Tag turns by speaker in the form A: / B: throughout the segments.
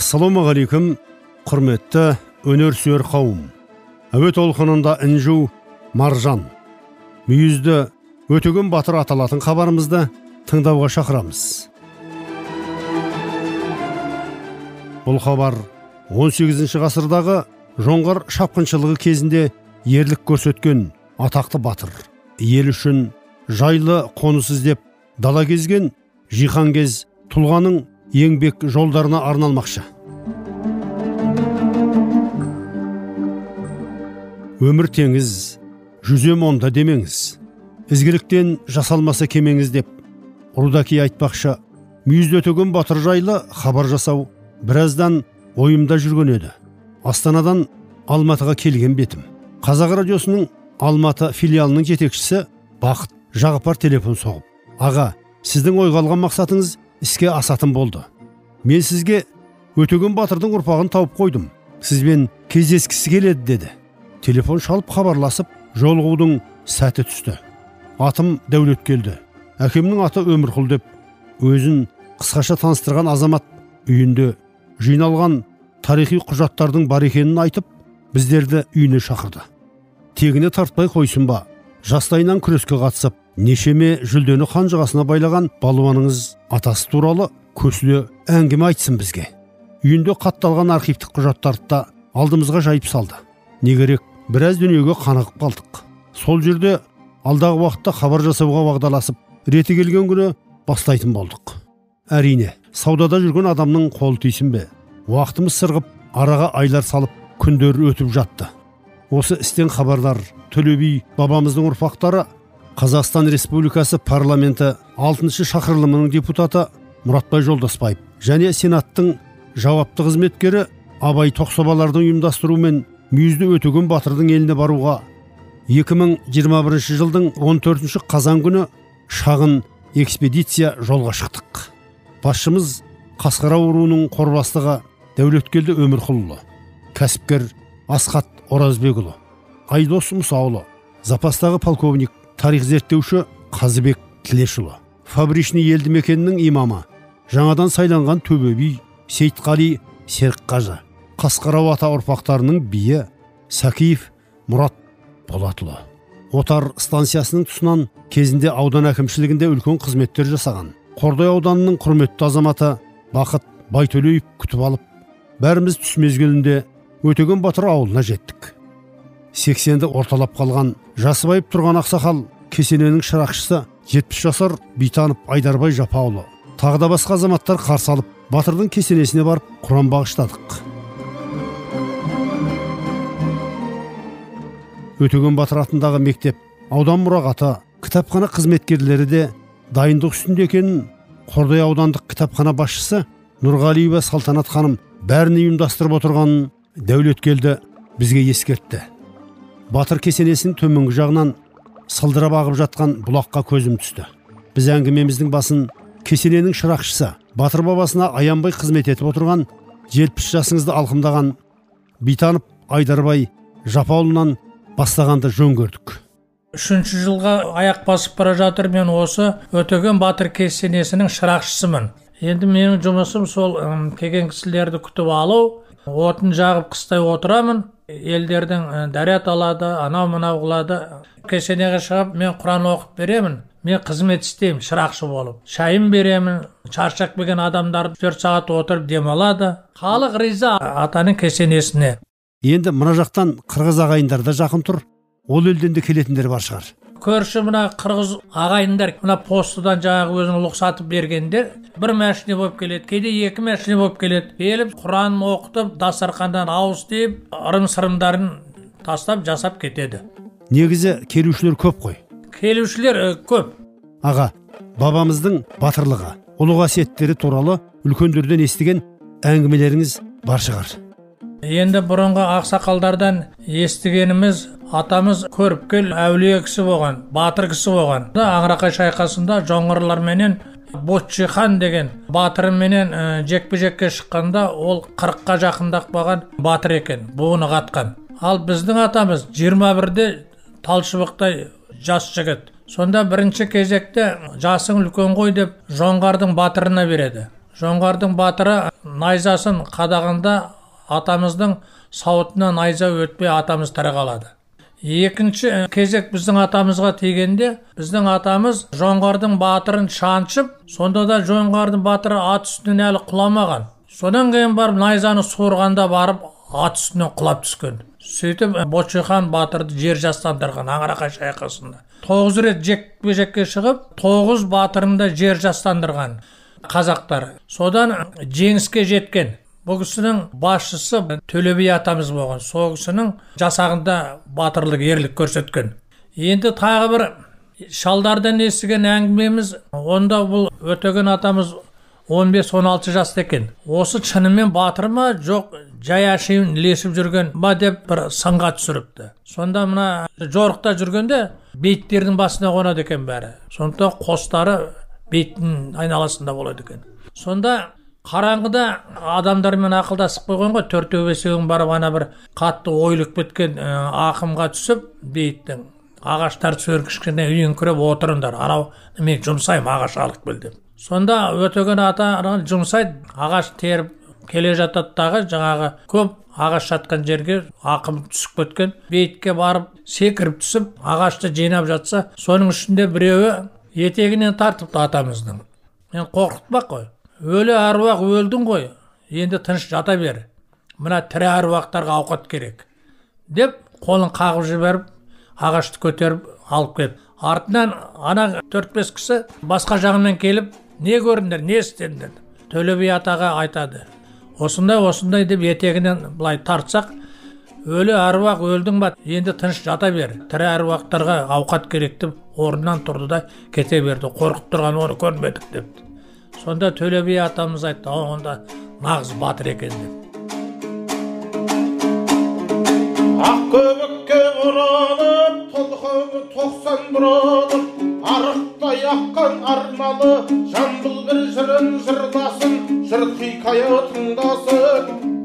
A: Ассалаумағалейкум құрметті өнерсүйер қауым. Әуе толқынында інжу маржан. Мүйізді өтеген батыр аталатын хабарымызды тыңдауға шақырамыз. Бұл хабар 18 ғасырдағы жоңғар шапқыншылығы кезінде ерлік көрсеткен атақты батыр. Ел үшін жайлы қоныс іздеп дала кезген жихан кез тұлғаның еңбек жолдарына арналмақшы. Өмір теңіз жүзем онда демеңіз. Ізгіліктен жасалмаса кемеңіз деп рудаки айтпақшы мүйізді өтеген батыр жайлы хабар жасау біраздан ойымда жүрген еді. Астанадан алматыға келген бетім. Қазақ радиосының алматы филиалының жетекшісі бақыт жағыпар телефон соғып. Аға сіздің ойға алған мақсатыңыз іске асатын болды. Мен сізге өтеген батырдың ұрпағын тауып қойдым. Сізбен кездескісі келеді деді. Телефон шалып хабарласып жолығудың сәті түсті. Атым дәулет келді. Әкемнің аты өмірқұл деп өзін қысқаша таныстырған азамат үйінде жиналған тарихи құжаттардың бар екенін айтып біздерді үйіне шақырды. Тегіне тартпай қойсын ба? Жастайынан күреске қатысып нешеме жүлдені қанжығасына байлаған балуаныңыз атасы туралы көсіле әңгіме айтсын бізге. Үйінде қатталған архивтік құжаттарды да алдымызға жайып салды. Не керек біраз дүниеге қанығып қалдық. Сол жерде алдағы уақытта хабар жасауға уағдаласып реті келген күні бастайтын болдық. Әрине саудада жүрген адамның қолы тисін бе? Уақытымыз сырғып араға айлар салып күндер өтіп жатты. Осы істен хабардар төле би бабамыздың ұрпақтары қазақстан республикасы парламенті алтыншы шақырылымының депутаты мұратбай жолдасбаев және сенаттың жауапты қызметкері абай тоқсабалардың ұйымдастыруымен мүйізді өтеген батырдың еліне баруға 2021 жылдың 14 қазан күні шағын экспедиция жолға шықтық. Басшымыз қасқара руының қорбастығы дәулеткелді өмірқұлұлы кәсіпкер асхат оразбекұлы айдос мұсаұлы запастағы полковник тарих зерттеуші қазыбек тілешұлы фабричный елді мекенінің имамы жаңадан сайланған төбе би сейітқали серікқажы қасқарау ата ұрпақтарының биі сәкиев мұрат болатұлы. Отар станциясының тұсынан кезінде аудан әкімшілігінде үлкен қызметтер жасаған. Қордай ауданының құрметті азаматы бақыт байтөлеев күтіп алып бәріміз түс мезгілінде өтеген батыр ауылына жеттік. Сексенді орталап қалған жасыбайып тұрған ақсақал кесененің шырақшысы жетпіс жасар битанов айдарбай жапаұлы тағы да басқа азаматтар қарсы алып батырдың кесенесіне барып құран бағыштадық. Өтеген батыр атындағы мектеп аудан мұрағаты кітапхана қызметкерлері де дайындық үстінде екенін қордай аудандық кітапхана басшысы нұрғалиева салтанат ханым бәрін ұйымдастырып отырғанын дәулеткелді бізге ескертті. Батыр кесенесінің төменгі жағынан сылдырап ағып жатқан бұлаққа көзім түсті. Біз әңгімеміздің басын кесененің шырақшысы батыр бабасына аянбай қызмет етіп отырған жетпіс жасыңызды алқымдаған битанов айдарбай жапаұлынан бастағанды жөн көрдік.
B: Үшінші жылға аяқ басып бара жатыр мен осы өтеген батыр кесенесінің шырақшысымын. Енді менің жұмысым сол келген кісілерді күтіп алу отын жағып қыстай отырамын елдердің дәрет алады анау мынау қылады. Кесенеге шығып мен құран оқып беремін мен қызмет істеймін шырақшы болып. Шайын беремін шаршап келген адамдар төрт сағат отырып демалады. Халық риза атаның кесенесіне.
A: Енді мына жақтан қырғыз ағайындар да жақын тұр. Ол елден де келетіндер бар шығар.
B: Көрші мына қырғыз ағайындар мына постыдан жаңағы өзінің рұқсаты бергендер бір мәшіне болып келеді кейде екі мәшіне болып келеді. Келіп құран оқытып дастархандан ауыз тиіп ырым сырымдарын тастап жасап кетеді.
A: Негізі келушілер көп қой.
B: Келушілер көп.
A: Аға бабамыздың батырлығы ұлы қасиеттері туралы үлкендерден естіген әңгімелеріңіз бар шығар.
B: Енді бұрынғы ақсақалдардан естігеніміз атамыз көріпкел әулие кісі болған батыр кісі болған. Да аңырақай шайқасында жоңғарларменен ботшихан деген батырыменен ә, жекпе жекке шыққанда ол қырыққа жақындап қалған батыр екен буыны қатқан. Ал біздің атамыз 21-де талшыбықтай жас жігіт. Сонда бірінші кезекте жасың үлкен ғой деп жоңғардың батырына береді. Жоңғардың батыры найзасын қадағанда атамыздың сауытынан найза өтпей атамыз тірі қалады. Екінші кезек біздің атамызға тигенде біздің атамыз жоңғардың батырын шаншып сонда да жоңғардың батыры ат үстінен әлі құламаған. Содан кейін барып найзаны суырғанда барып ат үстінен құлап түскен. Сөйтіп ботшихан батырды жер жастандырған аңырақай шайқасында. Тоғыз рет жекпе жекке шығып тоғыз батырын да жер жастандырған қазақтар. Содан жеңіске жеткен. Бұл кісінің басшысы төле би атамыз болған. Сол кісінің жасағында батырлық ерлік көрсеткен. Енді тағы бір шалдардан естіген әңгімеміз онда бұл өтеген атамыз 15-16 жаста екен. Осы шынымен батыр ма жоқ жай әшейін ілесіп жүрген ба деп бір сынға түсіріпті. Сонда мына жорықта жүргенде бейіттердің басына қонады екен бәрі. Сондықтан қостары бейіттің айналасында болады екен. Сонда қараңғыда адамдармен ақылдасып қойған ғой төртеу бесеуің барып ана бір қатты ойылып кеткен ә, ақымға түсіп бейіттің ағаштар түсер кішкене үйеңкіреп отырыңдар. Анау мен жұмсаймын ағаш алып кел деп. Сонда өтеген ата жұмсайды ағаш теріп келе жатады дағы жаңағы көп ағаш жатқан жерге ақым түсіп кеткен. Бейітке барып секіріп түсіп ағашты жинап жатса соның ішінде біреуі етегінен тартыпты атамыздың. Мен қорқытпақ қой. Өлі әруақ өлдің ғой енді тыныш жата бер. Мына тірі әруақтарға ауқат керек. Деп қолын қағып жіберіп ағашты көтеріп алып келіп артынан ана төрт бес кісі басқа жағынан келіп не көрдіңдер не істедіңдер? төле би атаға айтады. Осындай осындай деп етегінен былай тартсақ өлі әруақ өлдің ба енді тыныш жата бер. Тірі әруақтарға ауқат керек деп орнынан тұрды да кете берді. Қорқып тұрған оны көрмедік депті. Сонда төле би атамыз айтты онда нағыз батыр екен деп.
C: Ақкөбікке оранып толқыны тоқсан бұралып арықтай аққан арналы жамбыл бір жырын жырласын жыр хикая тыңдасын.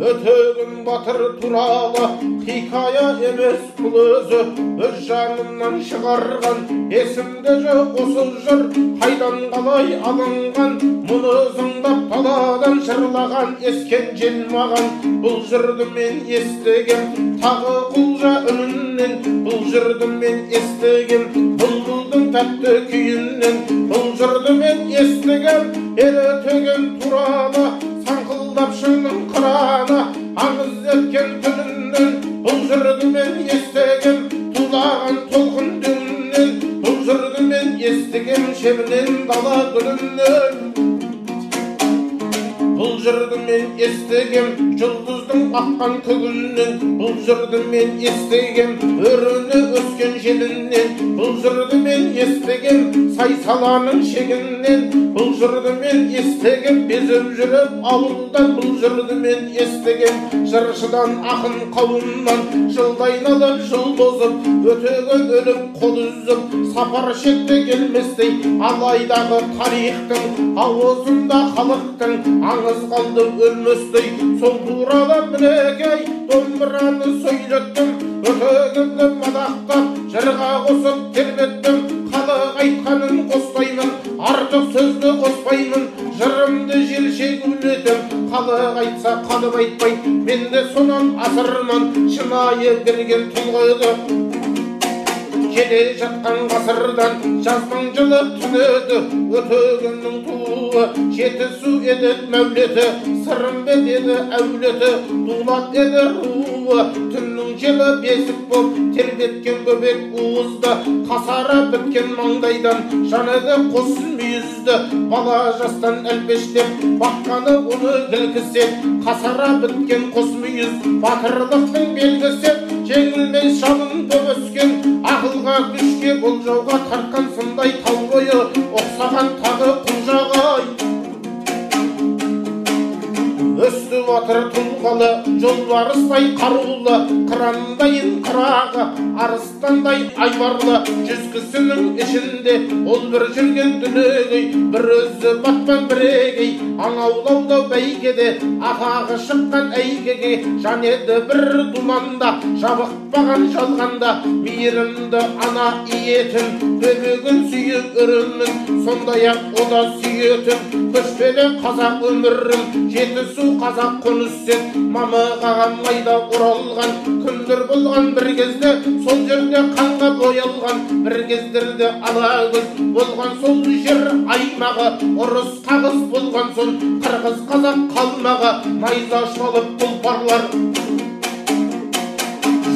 C: Өтегін батыр туралы хикая емес бұл өзі өз жанымнан шығарған есімде жоқ осы жыр қайдан қалай алынған мұны ызыңдап даладан жырлаған ескен жел маған бұл жырды мен естігем тағы құлжа үнінен бұл жырды мен естігем бұлбұлдың тәтті күйінен бұл жырды мен естігем ел өтеген туралы саңқылдап шыңның қыраны аңыз еткен түнінен бұл жырды мен естігем тулаған толқын дүнінен бұл жырды мен естігем шебінен дала гүлінен бұл жырды мен естігем жұлдыздың аққан күгінен бұл жырды мен естігем өріні өскен желінен. Бұл жырды мен естігем сай саланың шегінен. Бұл жырды мен естігем безіп жүріп ауылдан бұл жырды мен естігем жыршыдан ақын қауымнан. Жылда айналып жыл тозып өтеген өліп қол үзіп. Сапар шекте келместей алайдағы тарихтың ауызында халықтың аңыз қалды өлместей сол туралы мінекей домбыраны сөйлеттім өтегенді мадақтап жырға қосып тербеттім халық айтқанын қоспаймын артық сөзді қоспаймын жырымды желше гулетем халық айтса қалып айтпай мен де сонан асырман шынайы берген тұлғайды келе жатқан ғасырдан жаздың жылы түн еді өтегеннің туы жетісу еді мәулеті сырымбет еді әулеті дулат еді руы түннің жылы бесік боп тербеткен бөбек уызды қасара біткен маңдайдан. Жаныды қос мүйізді бала жастан әлпештеп баққаны оны кілкісеп қасара біткен қос мүйіз батырлықтың белгісі. Жеңілмей шалын боп өскен ақылға күшке болжауға тартқан сындай тал бойы. Ұқсаған тағы құлжағай өсті батыр тұлғалы жолбарыстай қарулы қырандайын қырағы арыстандай айбарлы. Жүз кісінің ішінде ол бір жүрген дүлегей бір өзі батпан бірегей аң аулауда бәйгеде атағы шыққан әйгеге жан еді бір думанда жабықпаған жалғанда. Мейірімді ана иетін бөбегін сүйіп үрімін. Сондай ақ о да сүйетін көшпелі қазақ өмірім жетісу қазақ қонысет мамығаға майда оралған. Күндер болған бір кезде сол жерде қанға боялған. Бір кездерде ала көз болған сол жер аймағы. Ұрыс қағыс болған соң қырғыз қазақ қалмағы. Найза шалып тұлпарлар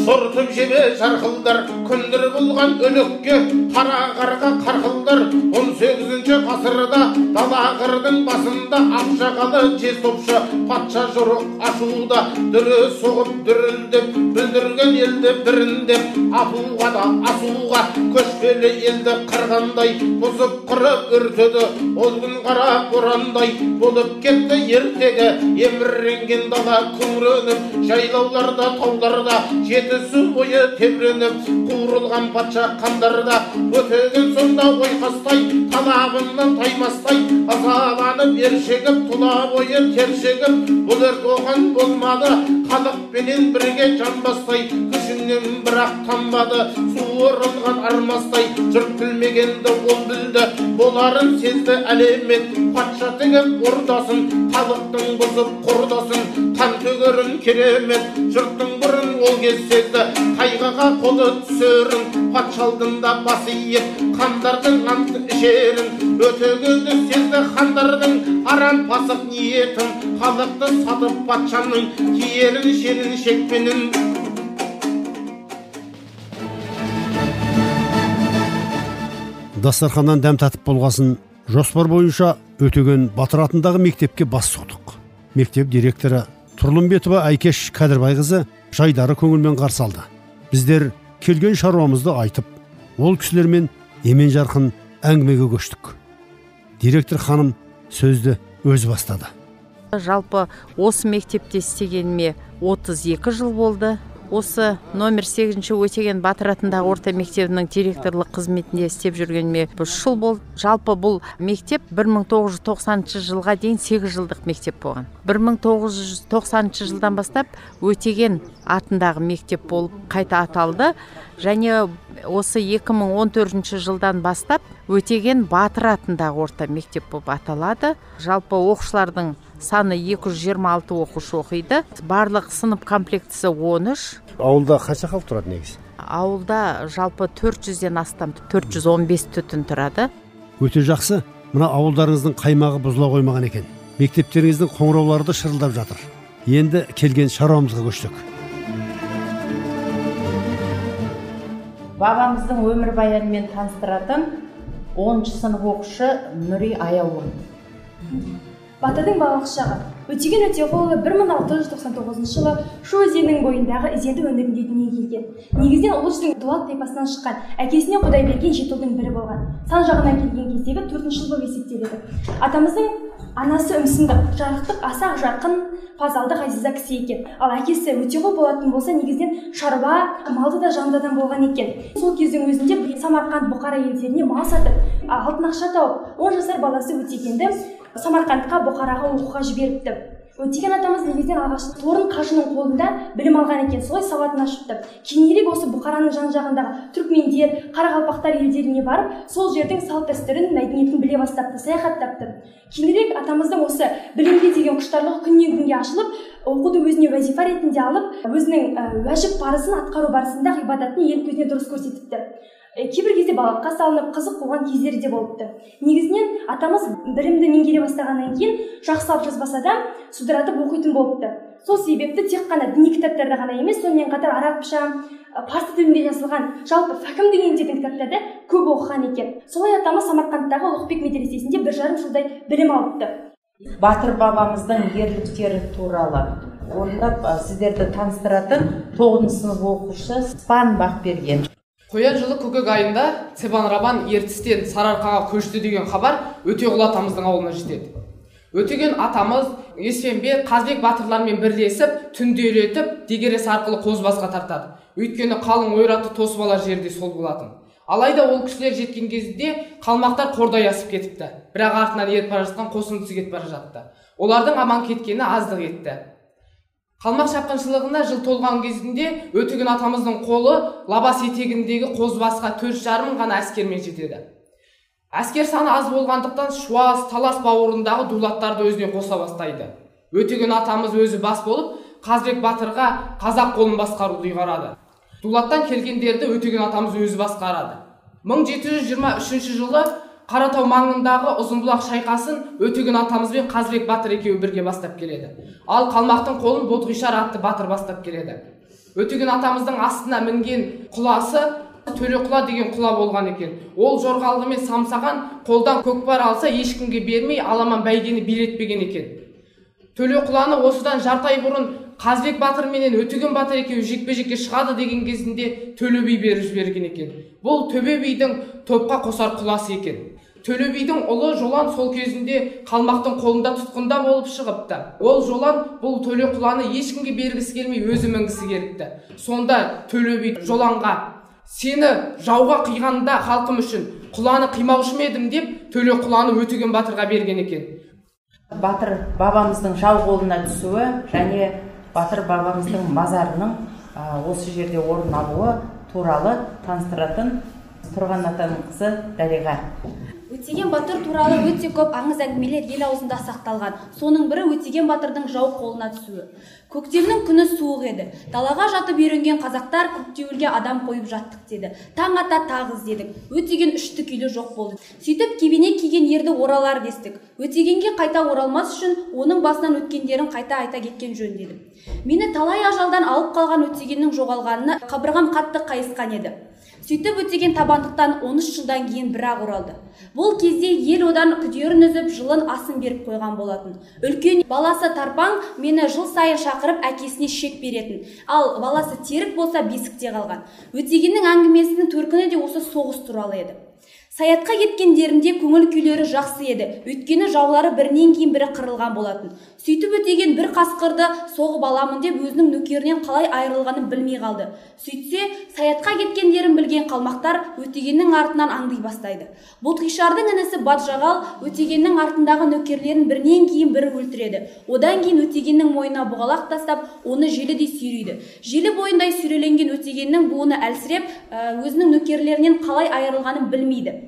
C: сортып жебе жарқылдар күндір болған өлекке қара қарға қарқылдар он сегізінші ғасырда дала қырдың басында ақжағалы жез топшы патша жорық ашуда дүрі соғып дүрілдеп бүлдірген елді біріндеп апуға да асуға. көшпелі елді қырғандай бұзып қырып үртеді ол күн қара борандай болып кетті. ертегі еміренген дала күңіреніп жайлауларда тауларда жетісу бойы тебіреніп қуырылған патша қандарда өтеген сонда ойқастай талабынан таймастай ызаланып ершегіп тұла бойы тершегіп бұл ерт оған болмады халықпенен бірге жанбастай күшінен бірақ танбады суырылған армастай жұрт білмегенді ол білді боларын сезді әлемет патша тігіп ордасын халықтың бұзып құрдасын қан төгерін керемет жұрттың бұрын ол кез сезді қайғыға қолы түсерін патша алдында бас иіп хандардың ант ішерін өтегенді сезді хандардың арам пасық ниетін халықты сатып патшаның киерін шенін шекпенін.
A: Дастарханнан дәм татып болғасын жоспар бойынша өтеген батыр атындағы мектепке бас сұқтық. Мектеп директоры тұрлымбетова әйкеш кәдірбайқызы жайдары көңілмен қарсы алды біздер келген шаруамызды айтып ол кісілермен емен жарқын әңгімеге көштік директор ханым сөзді өзі бастады
D: жалпы осы мектепте істегеніме 32 жыл болды. Осы номер 8 өтеген батыр атындағы орта мектебінің директорлық қызметінде істеп жүргеніме үш жыл болды жалпы бұл мектеп 1990 жылға дейін 8 жылдық мектеп болған. 1990 жылдан бастап өтеген атындағы мектеп болып қайта аталды және осы 2014 жылдан бастап өтеген батыр атындағы орта мектеп болып аталады. Жалпы оқушылардың саны 226 оқушы оқиды. Барлық сынып комплектісі 13
A: ауылда қанша халық тұрады негізі?
D: Ауылда жалпы 400-ден астам 415 түтін тұрады.
A: Өте жақсы. Мына ауылдарыңыздың қаймағы бұзыла қоймаған екен. Мектептеріңіздің қоңыраулары да шырылдап жатыр. Енді келген шаруамызға көштік.
D: Бабамыздың өмірбаянымен таныстыратын 10 сынып оқушы нүри аяулым
E: батырдың балалық өтеген өтеғұлұлы бір мың алты жүз тоқсан тоғызыншы жылы шу өзенінің бойындағы ізенді өңірінде дүниеге келген. Негізінен ұлы жүздің дулат тайпасынан шыққан әкесіне құдай берген жеті ұлдың бірі болған. Сан жағынан келген кездегі төртінші ұл болып есептеледі. Атамыздың анасы үмсіндік жарықтық аса жарқын фазалды ғазиза кісі екен. Ал әкесі өтеғұл болатын болса негізінен шаруа малды да жанды адам болған екен. Сол кездің өзінде самарқанд бұқара елдеріне мал сатып алтын ақша тауып он жасар баласы өтегенді самарқандқа бұқараға оқуға жіберіпті. Өтеген атамыз негізінен алғашқы торын қажының қолында білім алған екен. Солай сауатын ашыпты. Кейінірек осы бұқараның жан жағындағы түркмендер қарақалпақтар елдеріне барып сол жердің салт дәстүрін мәдениетін біле бастапты саяхаттапты. Кейінірек атамыздың осы білімге деген құштарлығы күннен күнге ашылып оқуды өзіне уәзифа ретінде алып өзінің уәжіп парызын атқару барысында ғибадатын ел көзіне дұрыс көрсетіпті. Кейбір кезде балаққа салынып қызық болған кездері де болыпты. Негізінен атамыз білімді меңгере бастағаннан кейін жақсы алып жазбаса да судыратып оқитын болыпты. Сол себепті тек қана діни кітаптарда ғана емес сонымен қатар арабша ә, парсы тілінде жазылған жалпы фәкім деген жердің кітаптарды көп оқыған екен. Солай атамыз самарқандтағы ұлықбек медресесінде бір жарым жылдай білім алыпты.
F: Батыр бабамыздың ерліктері туралы орындап сіздерді таныстыратын тоғызыншы сынып оқушысы спан бақберген.
G: Қоян жылы көкек айында цебан рабан ертістен сарыарқаға көшті деген хабар өтеғұл атамыздың ауылына жетеді. Өтеген атамыз есфенбек қазбек батырлармен бірлесіп түнделетіп дегерес арқылы қозыбасқа тартады. Өйткені қалың ойраты тосып алар жерде сол болатын. Алайда ол кісілер жеткен кезде қалмақтар қордай асып кетіпті. Бірақ артынан еріп бара жатқан қосындысы кетіп бара жатты. Олардың аман кеткені аздық етті. Қалмақ шапқыншылығына жыл толған кезінде өтеген атамыздың қолы лабас етегіндегі қозыбасқа төрт жарым ғана әскермен жетеді. Әскер саны аз болғандықтан шуаз талас бауырындағы дулаттарды өзіне қоса бастайды. Өтеген атамыз өзі бас болып қазбек батырға қазақ қолын басқаруды ұйғарады. Дулаттан келгендерді өтеген атамыз өзі басқарады. 1723 жылы қаратау маңындағы ұзынбұлақ шайқасын өтеген атамыз бен қазбек батыр екеуі бірге бастап келеді. Ал қалмақтың қолын ботғишар атты батыр бастап келеді. Өтеген атамыздың астына мінген құласы төреқұла деген құла болған екен. Ол жорғалығымен самсаған қолдан көкпар алса ешкімге бермей аламан бәйгені билетпеген екен. Төреқұланы осыдан жарты ай бұрын қазбек батыр менен өтеген батыр екеуі жекпе жекке шығады деген кезінде төле би беріп жіберген екен. Бұл төбе бидің топқа қосар құласы екен. Төле бидің ұлы жолан сол кезінде қалмақтың қолында тұтқында болып шығыпты. Ол жолан бұл төреқұланы ешкімге бергісі келмей өзі мінгісі келіпті. Сонда төле би жоланға сені жауға қиғанда халқым үшін құланы қимаушы ма едім деп төреқұланы өтеген батырға берген екен.
F: Батыр бабамыздың жау қолына түсуі және батыр бабамыздың мазарының осы жерде орын алуы туралы таныстыратын тұрған атаның қызы дариға.
H: Өтеген батыр туралы өте көп аңыз әңгімелер ел аузында сақталған. Соның бірі өтеген батырдың жау қолына түсуі. Көктемнің күні суық еді. Далаға жатып үйренген қазақтар көктеуілге адам қойып жаттық деді. Таң ата тағы іздедік. Өтеген үшті күйлі жоқ болды. Сөйтіп кебене киген ерді оралар дестік. Өтегенге қайта оралмас үшін оның басынан өткендерін қайта айта кеткен жөн дедім. Мені талай ажалдан алып қалған өтегеннің жоғалғанына қабырғам қатты қайысқан еді. Сөйтіп өтеген табандықтан 13 жылдан кейін бір-ақ оралды. Бұл кезде ел одан күдерін үзіп жылын асын беріп қойған болатын. Үлкен баласы тарпаң мені жыл сайын шақырып әкесіне шек беретін. Ал баласы терік болса бесікте қалған. Өтегеннің әңгімесінің төркіні де осы соғыс туралы еді. Саятқа кеткендерінде көңіл күйлері жақсы еді. Өйткені жаулары бірінен кейін бірі қырылған болатын. Сөйтіп өтеген бір қасқырды соғып аламын деп өзінің нөкерінен қалай айырылғанын білмей қалды. Сөйтсе саятқа кеткендерін білген қалмақтар өтегеннің артынан аңди бастайды. Ботқишардың інісі батжағал өтегеннің артындағы нөкерлерін бірінен кейін бірі өлтіреді. Одан кейін өтегеннің мойнына бұғалақ тастап оны желідей сүйрейді. Желі бойындай сүйреленген өтегеннің буыны әлсіреп өзінің нөкерлерінен қалай айырылғанын білмейді.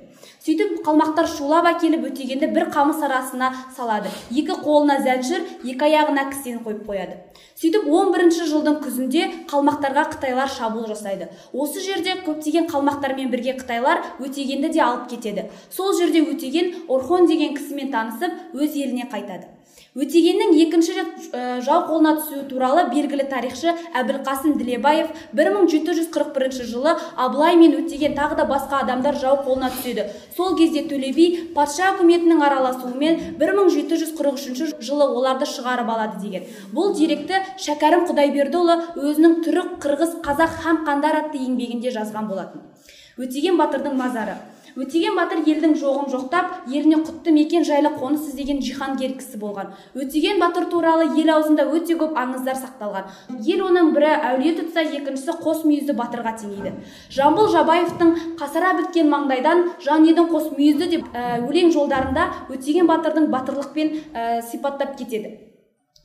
H: Сөйтіп қалмақтар шулап әкеліп өтегенді бір қамыс арасына салады. Екі қолына зәншір екі аяғына кісен қойып қояды. Сөйтіп 11 жылдың күзінде қалмақтарға қытайлар шабуыл жасайды. Осы жерде көптеген қалмақтармен бірге қытайлар өтегенді де алып кетеді. Сол жерде өтеген орхон деген кісімен танысып өз еліне қайтады. Өтегеннің екінші рет жау қолына түсуі туралы белгілі тарихшы әбілқасым ділебаев 1741 жылы абылай мен өтеген тағы да басқа адамдар жау қолына түседі. Сол кезде төле би патша үкіметінің араласуымен 1743 жылы оларды шығарып алады деген. Бұл деректі шәкәрім құдайбердіұлы өзінің түрік қырғыз қазақ һәм қандар атты еңбегінде жазған болатын. Өтеген батырдың мазары. Өтеген батыр елдің жоғын жоқтап еліне құтты мекен жайлы қоныс іздеген жиһангер кісі болған. Өтеген батыр туралы ел аузында өте көп аңыздар сақталған. Ел оның бірі әулие тұтса екіншісі қос мүйізді батырға теңейді. Жамбыл жабаевтың қасара біткен маңдайдан жан едің қос мүйізді деп ә, өлең жолдарында өтеген батырдың батырлықпен ә, сипаттап кетеді.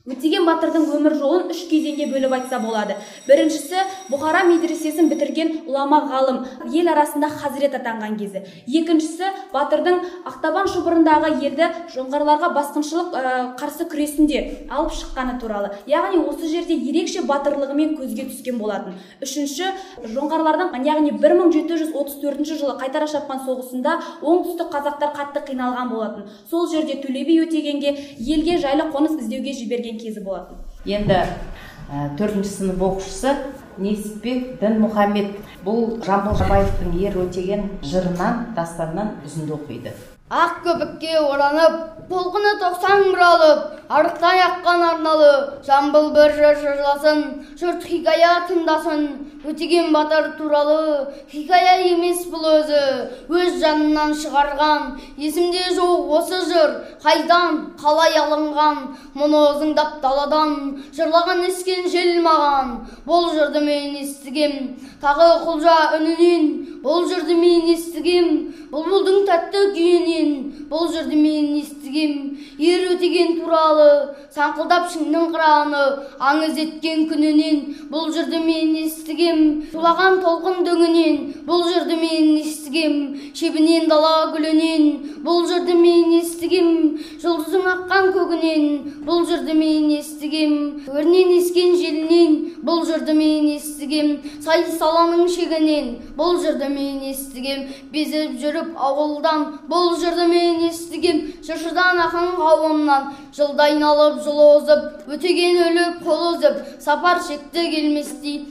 H: Өтеген батырдың өмір жолын үш кезеңге бөліп айтса болады. Біріншісі бұхара медресесін бітірген ғұлама ғалым ел арасында хазірет атанған кезі. Екіншісі батырдың ақтабан шұбырындағы елді жоңғарларға басқыншылық ә, қарсы күресінде алып шыққаны туралы. Яғни осы жерде ерекше батырлығымен көзге түскен болатын. Үшінші жоңғарлардың яғни 1734 жылы қайтара шапқан соғысында оңтүстік қазақтар қатты қиналған болатын. Сол жерде төле би өтегенге елге жайлы қоныс іздеуге жіберген кезі болатын.
F: Енді ә, төртінші сынып оқушысы несіпбек дінмұхаммед. Бұл жамбыл жабаевтың ер өтеген жырынан дастаннан үзінді оқиды.
I: Ақ көбікке оранып толқыны тоқсан бұралып арықтай аққан арналы жамбыл бір жыр жырласын жұрт хикая тыңдасын өтеген батыр туралы хикая емес бұл өзі. Өз жанынан шығарған. Есімде жоқ осы жыр. Қайдан қалай алынған? Мұны ызыңдап даладан. Жырлаған ескен жел маған. Бұл жырды мен естігем. Тағы құлжа үнінен. Бұл жырды мен естігем. Бұлбұлдың тәтті күйінен. Бұл жырды мен естігем. Ер өтеген туралы саңқылдап шыңның қыраны аңыз еткен күнінен. Бұл жырды мен естігем. Тулаған толқын дөңінен бұл жырды мен естігем. Шебінен дала гүлінен бұл жырды мен естігем. Жұлдыздың аққан көгінен бұл жырды мен естігем. Өрінен ескен желінен бұл жырды мен естігем. Сай саланың шегінен бұл жырды мен естігем. Безіп жүріп ауылдан бұл жырды мен естігем. Жыршыдан ақын қауымнан жылда айналып жыл озып өтеген өліп қол үзіп сапар шекті келместей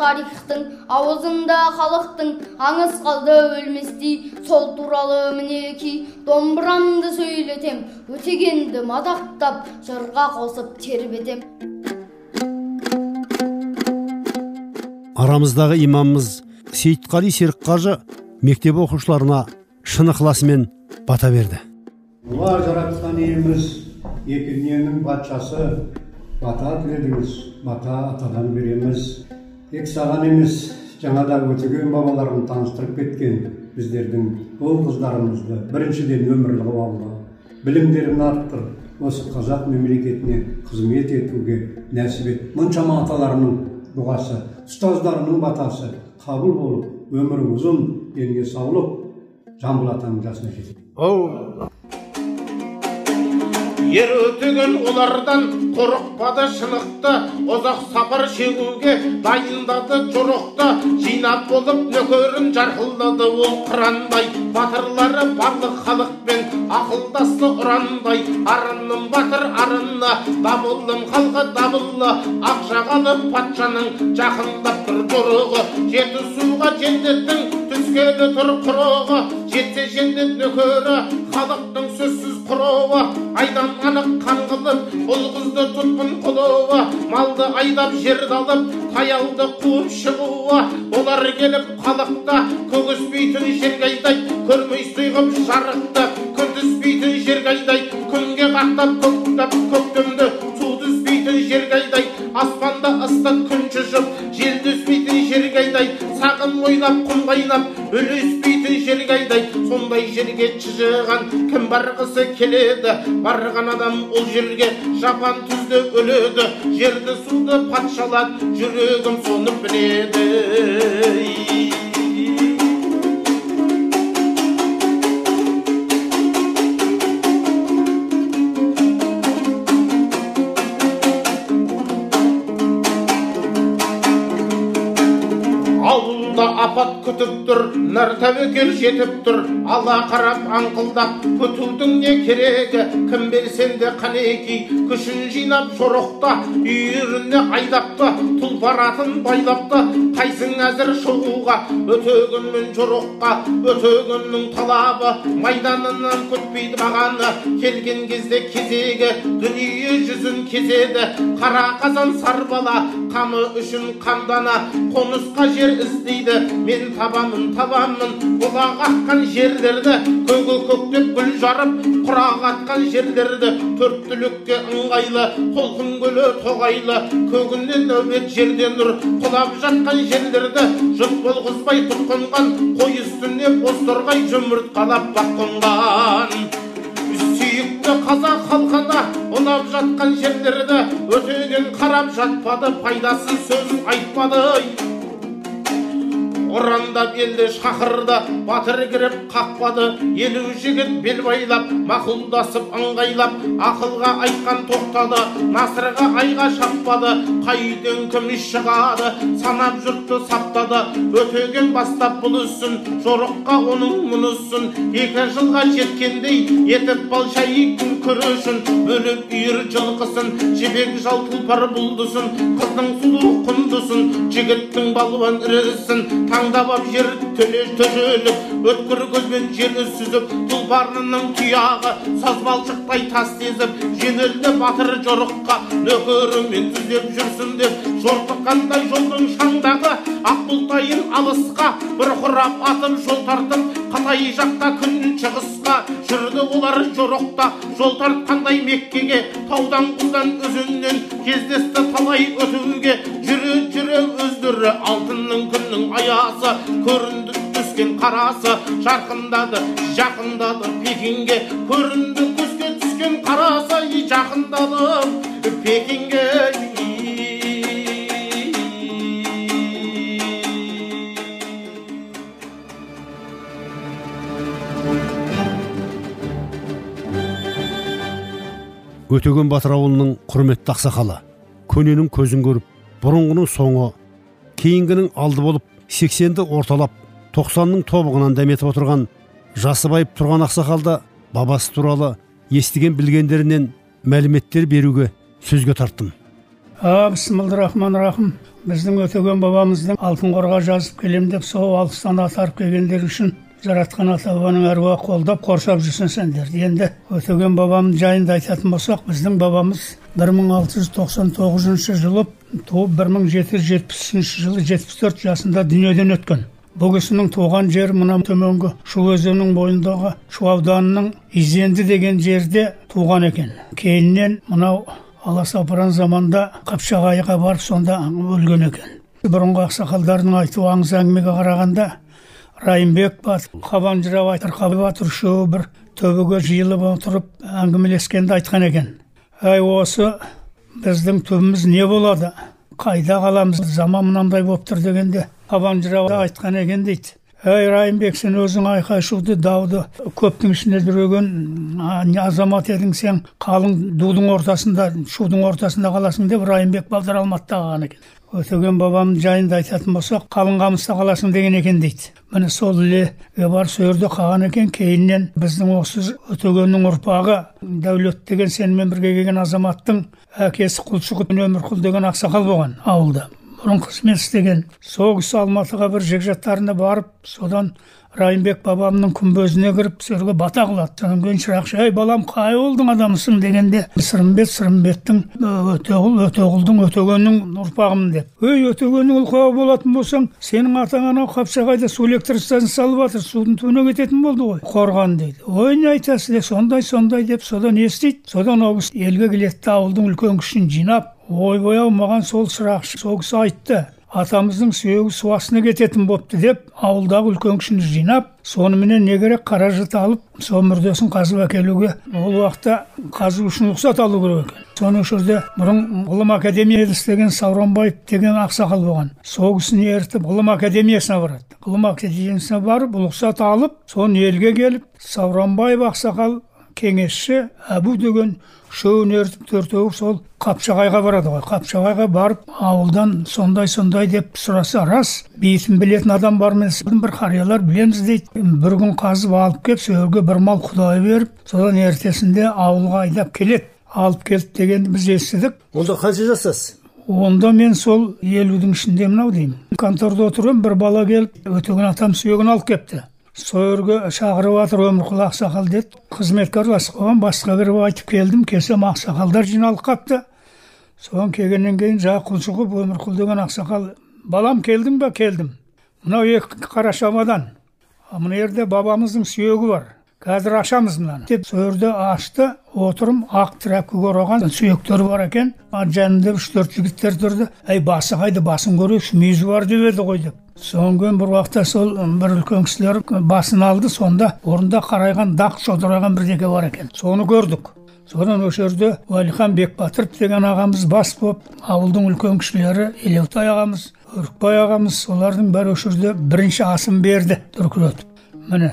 I: тарихтың аузында халықтың аңыз қалды өлместей сол туралы мінекей домбырамды сөйлетем өтегенді мадақтап жырға қосып тербетем.
A: Арамыздағы имамымыз сейітқали серікқажы мектеп оқушыларына шын ықыласымен бата берді.
J: Уа жаратқан иеміз екі дүниенің патшасы. Бата тіледіңіз бата атадан береміз. Тек саған емес жаңада өтеген бабаларым таныстырып кеткен біздердің ұл қыздарымызды біріншіден өмірлі алла білімдерін арттыр осы қазақ мемлекетіне қызмет етуге нәсіп ет. Мұншама аталарының дұғасы ұстаздарының батасы қабыл болып өмірі ұзын денге саулық жамбыл атаның жасына жетеді.
C: Ер өтеген олардан қорықпады шынықты ұзақ сапар шегуге дайындады жорықты жинап болып нөкерін жарқылдады ол қырандай батырлары барлық халықпен ақылдасты ұрандай арынның батыр арыны дабылдың халқы дабылы ақ жағалы патшаның жақындап тұр жеті суға жендеттің түскелі тұр құрығы жетсе жендет нөкері халықтың сөзсіз құруы айдан анық қан қылып қызды тұтпын қылуы малды айдап жерді алып таялды қуып шығуы. Олар келіп халықта көгіспейтін жерге айдайды көрмей сұйғып жарықты. Түспейтін жерге айдайды күнге қақтап көктап көктемді. Су түспейтін жерге айдайды аспанда ыстық күн шыжып жел түспейтін ойлап құм қайнап үлеспейтін жерге айдайды сондай жерге шыжыған кім барғысы келеді? Барған адам ол жерге жапан түзде өледі. Жерді суды патшалады жүрегім соны біледі. Ауылда апат күтіп тұр нар тәуекел жетіп тұр. Ала қарап аңқылдап күтудің не керегі? Кім белсенді қанекей күшін жинап жорықта үйіріне айдапты. Тұлпар атын байлапты қайсың әзір шығуға өтегенмен жорыққа өтегеннің талабы. Майданынан күтпейді бағаны. Келген кезде кезегі дүние жүзін кезеді. Қара қазан сарбала қамы үшін қамдана қонысқа жер іздейді. Мен табамын табамын. Бұлақ аққан жерлерді көгі көктеп гүл жарып құрақ атқан жерлерді төрт түлікке ыңғайлы толқын көлі тоғайлы. Көгінен нәубет жерде нұр құлап жатқан жерлерді жұрт болғызбай тұтқынған қой үстіне бозторғай жұмыртқалап бақ қонған сүйікті қазақ халқына ұнап жатқан жерлерді өтеген қарап жатпады пайдасыз сөз айтпады. Ұрандап елді шақырды батыр кіріп қақпады. Елу жігіт бел байлап мақұлдасып ыңғайлап ақылға айтқан тоқтады. Насырға айға шаппады қайдың кім шығады? Санап жұртты саптады. Өтеген бастап бұл ісін жорыққа оның мұнысын екі жылға жеткендей етіп балшайықтың күрішін. Бөліп үйір жылқысын жебек жал тұлпар бұлдысын. Қыздың сұлу құндысын жігіттің балуан ірісін. Таңдап ап жер төле төжеліп өткір көзбен жер сүзіп тұлпарының тұяғы саз балшықтай тас тезіп жөнелді батыр жорыққа нөкерімен түзеп жүрсін деп жортыққандай жолдың шаңдағы бұлтайын алысқа бұрқырап атып жол тартып қытай жақта күн шығысқа. Жүрді олар жорықта жол тартқандай меккеге. Таудан құздан өзеннен кездесті талай өтуге. Жүре жүре өздері алтынның күннің аясы. Көрінді түскен қарасы жарқындады жақындады пекинге. Көрінді көзге түскен қарасы жақындады пекинге
A: өтеген батыр ауылының құрметті ақсақалы көненің көзін көріп бұрынғының соңы кейінгінің алды болып сексенді орталап тоқсанның тобығынан дәметіп отырған жасыбайып тұрған ақсақалда бабасы туралы естіген білгендерінен мәліметтер беруге сөзге тарттым.
K: А бісміллахман рахым біздің өтеген бабамыздың алтын қорға жазып келем деп сол алыстан атарып келгендер үшін жаратқан ата бабаның әруағы қолдап қоршап жүрсін сендерді енді өтеген бабам жайында айтатын болсақ біздің бабамыз 1699 жылы туып 1773 жылы 74 жасында дүниеден өткен. Бұл кісінің туған жері мына төменгі шу өзенінің бойындағы шу ауданының изенді деген жерде туған екен. Кейіннен мынау аласапыран заманда қапшағайға барып сонда өлген екен. Бұрынғы ақсақалдардың айтуы аңыз әңгімеге қарағанда райымбек батыр қабан жырау айтар батыр үшеуі бір төбеге жиылып отырып әңгімелескенде айтқан екен. Әй осы біздің түбіміз не болады? Қайда қаламыз? Заман мынандай болып тұр дегенде қабан жырау айтқан екен дейді. Әй райымбек сен өзің айқай шуды дауды көптің ішінде жүрген азамат едің сен? Қалың дудың ортасында шудың ортасында қаласың деп райымбек балдар алматыда қалған екен. Өтеген бабам жайында айтатын болсақ қалың қамыста қаласың деген екен дейді. Міне сол ілеге барып сол жерде қалған екен кейіннен біздің осы өтегеннің ұрпағы дәулет деген сенімен бірге келген азаматтың әкесі құлшығұт өмірқұл деген ақсақал болған ауылда. Бұрын қызмет істеген. Сол кісі алматыға бір жекжаттарына барып содан райымбек бабамның күмбезіне кіріп сол бата қылады содан кейін шырақшы ей балам қай ауылдың адамысың? дегенде сырымбет сырымбеттің өтеғұл өтеғұлдың өтегеннің ұрпағымын деп. Ей өтегеннің ұлқағы болатын болсаң сенің атаң анау қапшағайда су электр станциясы салып жатыр судың түбіне кететін болды ғой? Қорған дейді. Ой не айтасыз? де сондай сондай деп содан естиді содан ол кісі елге келеді ауылдың үлкен кішісін жинап ойбай ау маған сол шырақшы сол кісі айтты атамыздың сүйегі су астына кететін бопты деп ауылдағы үлкен кішіні жинап соныменен не керек қаражат алып сол мүрдесін қазып әкелуге ол уақытта қазу үшін рұқсат алу керек екен. Соның жерде бұрын ғылым академияда істеген сауранбаев деген ақсақал болған. Сол кісіні ертіп ғылым академиясына барады. Ғылым академиясына барып рұқсат алып соны елге келіп сауранбаев ақсақал кеңесші әбу деген үшеуін төртеуі сол қапшағайға барады ғой. Қапшағайға барып ауылдан сондай сондай деп сұраса рас бейітін білетін адам бар емес? Бір қариялар білеміз дейді. Бір күн қазып алып келіп сол жерге бір мал құдай беріп содан ертесінде ауылға айдап келеді. Алып келді дегенді біз естідік.
A: Онда қанша жастасыз
K: онда мен сол елудің ішінде мынау деймін. Конторда отырмын бір бала келіп өтеген атам сүйегін алып келіпті сол жерге шақырып жатыр өмірқұл ақсақал деді қызметке араласып қалған басқа кіріп айтып келдім келсем ақсақалдар жиналып қалыпты содан келгеннен кейін жаңағы құлшығып өмірқұл деген ақсақал балам келдің ба келдім мынау екі қара шамадан мына жерде бабамыздың сүйегі бар қазір ашамыз мынаны. Деп сол жерде ашты отырым ақ тряпкаға ораған сүйектер бар екен. Жанында үш төрт жігіттер тұрды. Әй басы қайда? Басын көрейікші мүйізі бар деп еді ғой деп. Содан кейін бір уақытта сол бір үлкен кісілер басын алды. Сонда орнында қарайған дақ шодыраған бірдеңе бар екен. Соны көрдік. Содан осы жерде уәлихан бекбатыров деген ағамыз бас болып ауылдың үлкен кісілері елеутай ағамыз өрікбай ағамыз солардың бәрі осы жерде бірінші асын берді дүркіретіп міне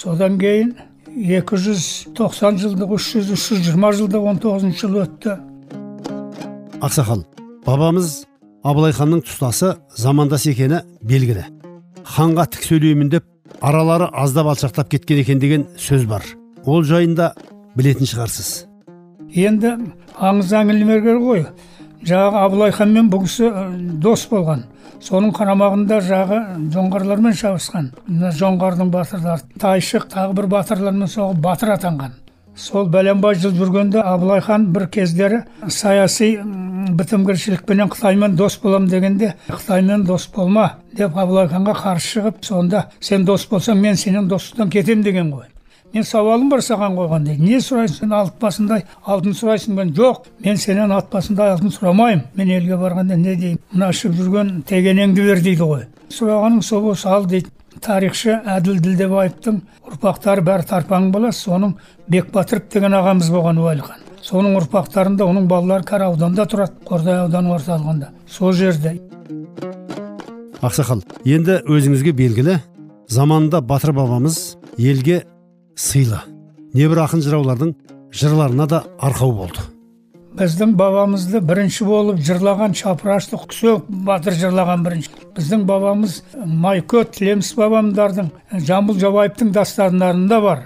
K: содан кейін 290 жылдық 300 320 жылдық 19 жыл өтті.
A: Ақсақал бабамыз абылай ханның тұстасы замандас екені белгілі. Ханға тік сөйлеймін деп аралары аздап алшақтап кеткен екен деген сөз бар. Ол жайында білетін шығарсыз.
K: Енді аңыз әңгімелер ғой жаңағы абылай ханмен бұл кісі дос болған. Соның қарамағында жағы жоңғарлармен шабысқан. Мына жоңғардың батырлары тайшық тағы бір батырлармен соғып батыр атанған. Сол бәленбай жыл жүргенде абылай хан бір кездері саяси бітімгершілікпенен қытаймен дос болам дегенде қытаймен дос болма деп абылай ханға қарсы шығып сонда сен дос болсаң мен сенен достықтан кетем деген ғой. Мен сауалым бар саған қойған дейді. Не сұрайсың сен алып басындай алтын сұрайсың? Мен жоқ мен сенен ат басындай алтын сұрамаймын. Мен елге барғанда не деймін мына ішіп жүрген тегенеңді бер дейді ғой. Сұрағаның сол болса ал дейді. Тарихшы әділ ділдебаевтың ұрпақтары бәрі тарпаң бала соның бекбатыров деген ағамыз болған уәлихан. Соның ұрпақтарында оның балалары кәрі ауданда тұрады қордай ауданының орталығында. Сол жерде
A: ақсақал енді өзіңізге белгілі. Заманында батыр бабамыз елге сыйлы небір ақын жыраулардың жырларына да арқау болды.
K: Біздің бабамызды бірінші болып жырлаған шапырашты күсек батыр жырлаған бірінші. Біздің бабамыз майкөт тілеміс бабамдардың жамбыл жабаевтың дастандарында бар.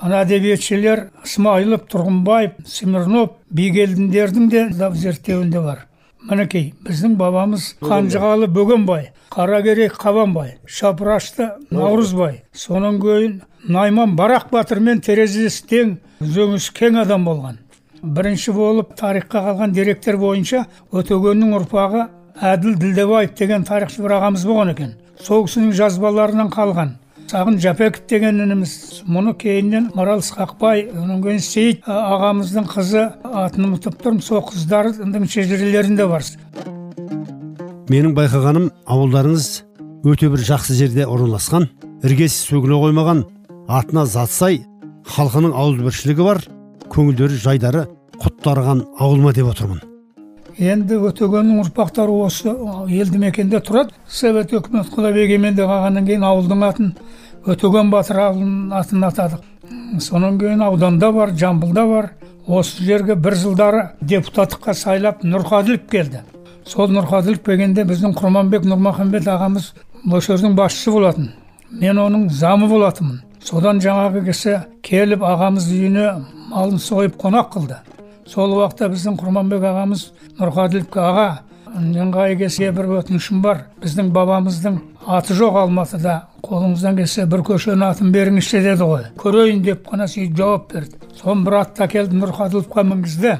K: Ана әдебиетшілер ысмайылов тұрғынбаев смирнов бигелдіндердің де зерттеуінде бар. Мінекей біздің бабамыз қанжығалы бөгенбай қаракерей қабанбай шапырашты наурызбай сонан кейін найман барақ батырмен терезесі тең үзеңгісі кең адам болған. Бірінші болып тарихқа қалған деректер бойынша өтегеннің ұрпағы әділ ділдебаев деген тарихшы бір ағамыз болған екен. Сол кісінің жазбаларынан қалған. Сағын жапеков деген ініміз мұны кейіннен марал ысқақбай одан кейін сейіт ағамыздың қызы атын ұмытып тұрмын. Сол қыздардың шежірелерінде бар.
A: Менің байқағаным ауылдарыңыз өте бір жақсы жерде орналасқан іргесі сөгіле қоймаған атына зат сай халқының ауызбіршілігі бар көңілдері жайдары құттарған ауыл ма деп отырмын.
K: Енді өтегеннің ұрпақтары осы елді мекенде тұрады. Совет өкімет құдабек егеменде қалғаннан кейін ауылдың атын өтеген батыр атын атадық. Сонан кейін ауданда бар жамбылда бар. Осы жерге бір жылдары депутаттыққа сайлап нұрқаділов келді. Сол нұрқаділов келгенде біздің құрманбек нұрмахамбет ағамыз осы жердің басшысы болатын. Мен оның замы болатынмын. Содан жаңағы кісі келіп ағамыз үйіне малын сойып қонақ қылды. Сол уақытта біздің құрманбек ағамыз нұрқаділовке аға ыңғайы келсе бір өтінішім бар. Біздің бабамыздың аты жоқ алматыда. Қолыңыздан келсе бір көшенің атын беріңізші деді ғой. Көрейін деп қана сөйтіп жауап берді. Соны бір атты әкелді нұрқаділовқа мінгізді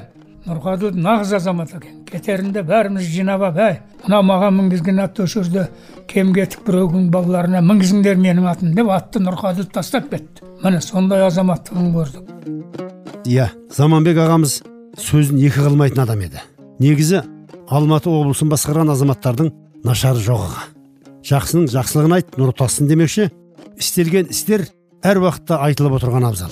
K: нұрқаділов нағыз азамат екен. Кетерінде бәріміз жинап алып әй мына маған мінгізген атты осы жерде кем кетік біреудің балаларына мінгізіңдер менің атым деп атты нұрқаділов тастап кетті. Міне сондай азаматтығын көрдік.
A: Иә заманбек ағамыз сөзін екі қылмайтын адам еді. Негізі алматы облысын басқарған азаматтардың нашары жоқ жақсының жақсылығын айт нұры тассын демекші істелген істер әр уақытта айтылып отырған абзал.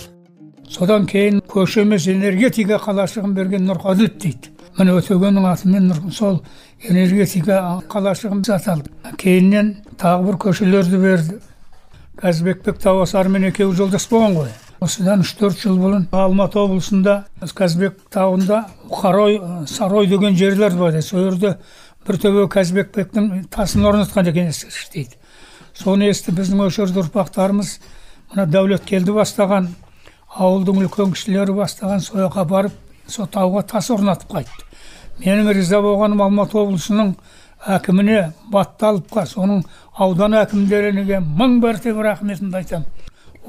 K: Содан кейін көше емес энергетика қалашығын берген нұрқаділов дейді. Міне өтегеннің атымен сол энергетика қалашығын аталды кейіннен тағы бір көшелерді берді. Қазбекбек тауасарымен екеуі жолдас болған ғой. Осыдан үш төрт жыл бұрын алматы облысында қазбек тауында қарой сарой деген жерлер бар еді. Сол жерде бір төбе қазбекбектің тасын орнатқан екен дейді. Соны естіп біздің осы жерде ұрпақтарымыз мына дәулеткелді бастаған ауылдың үлкен кісілері бастаған сол жаққа барып сол тауға тас орнатып қайтты. Менің риза болғаным алматы облысының әкіміне батталовқа соның аудан әкімдеріне мың мәртебе рахметімді айтамын.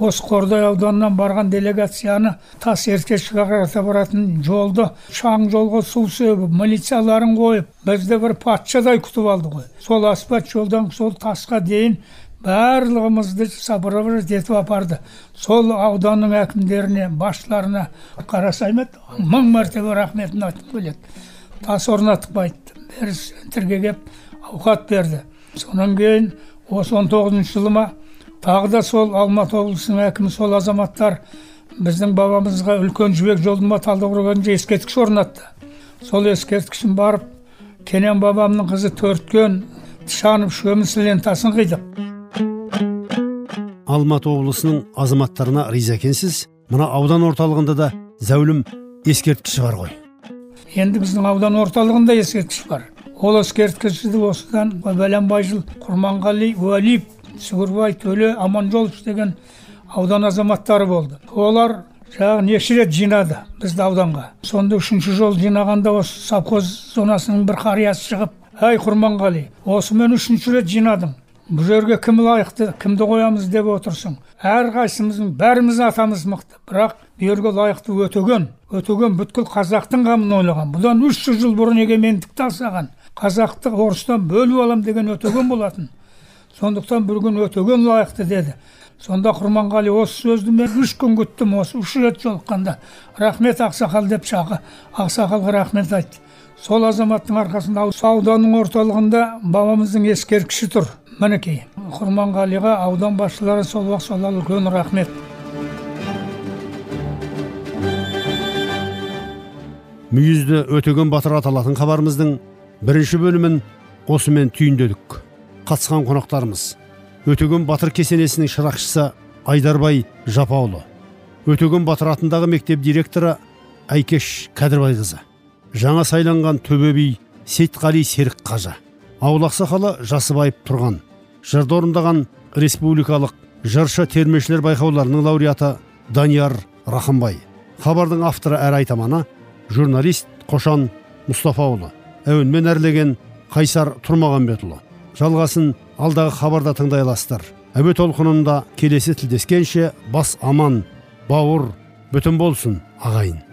K: Осы қордай ауданынан барған делегацияны тас ертешке қарата баратын жолды шаң жолға су сөгіп милицияларын қойып бізді бір патшадай күтіп алды ғой сол асфальт жолдан сол тасқа дейін барлығымызды сопровождать етіп апарды сол ауданның әкімдеріне басшыларына қарасаймет мың мәртебе рахметімді айтқым келеді тас орнатып бері центрге келіп ауқат берді содан кейін осы он тоғызыншы жылы ма тағы да сол алматы облысының әкімі сол азаматтар біздің бабамызға үлкен жібек жолдың талдықорғанда ескерткіш орнатты. Сол ескерткішін барып кенен бабамның қызы төрткен шанып шөміс лентасын қидық.
A: Алматы облысының азаматтарына риза екенсіз мына аудан орталығында да зәулім ескерткіші бар ғой.
K: Енді біздің аудан орталығында ескерткіш бар. Ол ескерткішті осыдан бәленбай жыл құрманғали уәлиев сүгірбай төле аманжолов деген аудан азаматтары болды олар жаңағы неше рет жинады бізді ауданға сонда үшінші жол жинағанда осы совхоз зонасының бір қариясы шығып әй құрманғали осымен үшінші рет жинадың бұл жерге кім лайықты кімді қоямыз деп отырсың әрқайсымыздың бәріміз атамыз мықты бірақ бұл жерге лайықты өтеген өтеген бүткіл қазақтың қамын ойлаған бұдан үш жүз жыл бұрын егемендікті аңсаған қазақты орыстан бөліп алам деген өтеген болатын сондықтан күн өтеген лайықты деді. Сонда құрманғали осы сөзді мен үш күн күттім осы үш рет жолыққанда. Рахмет ақсақал деп шақы ақсақалға рахмет айтты сол азаматтың арқасында ауданның орталығында бабамыздың ескерткіші тұр мінекей. Құрманғалиға аудан басшылары сол уақыт сол үлкен рахмет.
A: Мүйізді өтеген батыр аталатын хабарымыздың бірінші бөлімін осымен түйіндедік. Қатысқан қонақтарымыз. Өтеген батыр кесенесінің шырақшысы айдарбай жапаұлы. Өтеген батыр атындағы мектеп директоры әйкеш кәдірбайқызы. Жаңа сайланған төбе би сейтқали серік қажы ауыл ақсақалы жасыбаев тұрған. Жырды орындаған республикалық жыршы термешілер байқауларының лауреаты данияр рахымбай. Хабардың авторы әрі айтаманы журналист қошан мұстафаұлы. Әуенмен әрлеген қайсар тұрмағанбетұлы жалғасын алдағы хабарда тыңдай аласыздар әуе толқынында келесі тілдескенше бас аман бауыр бүтін болсын ағайын.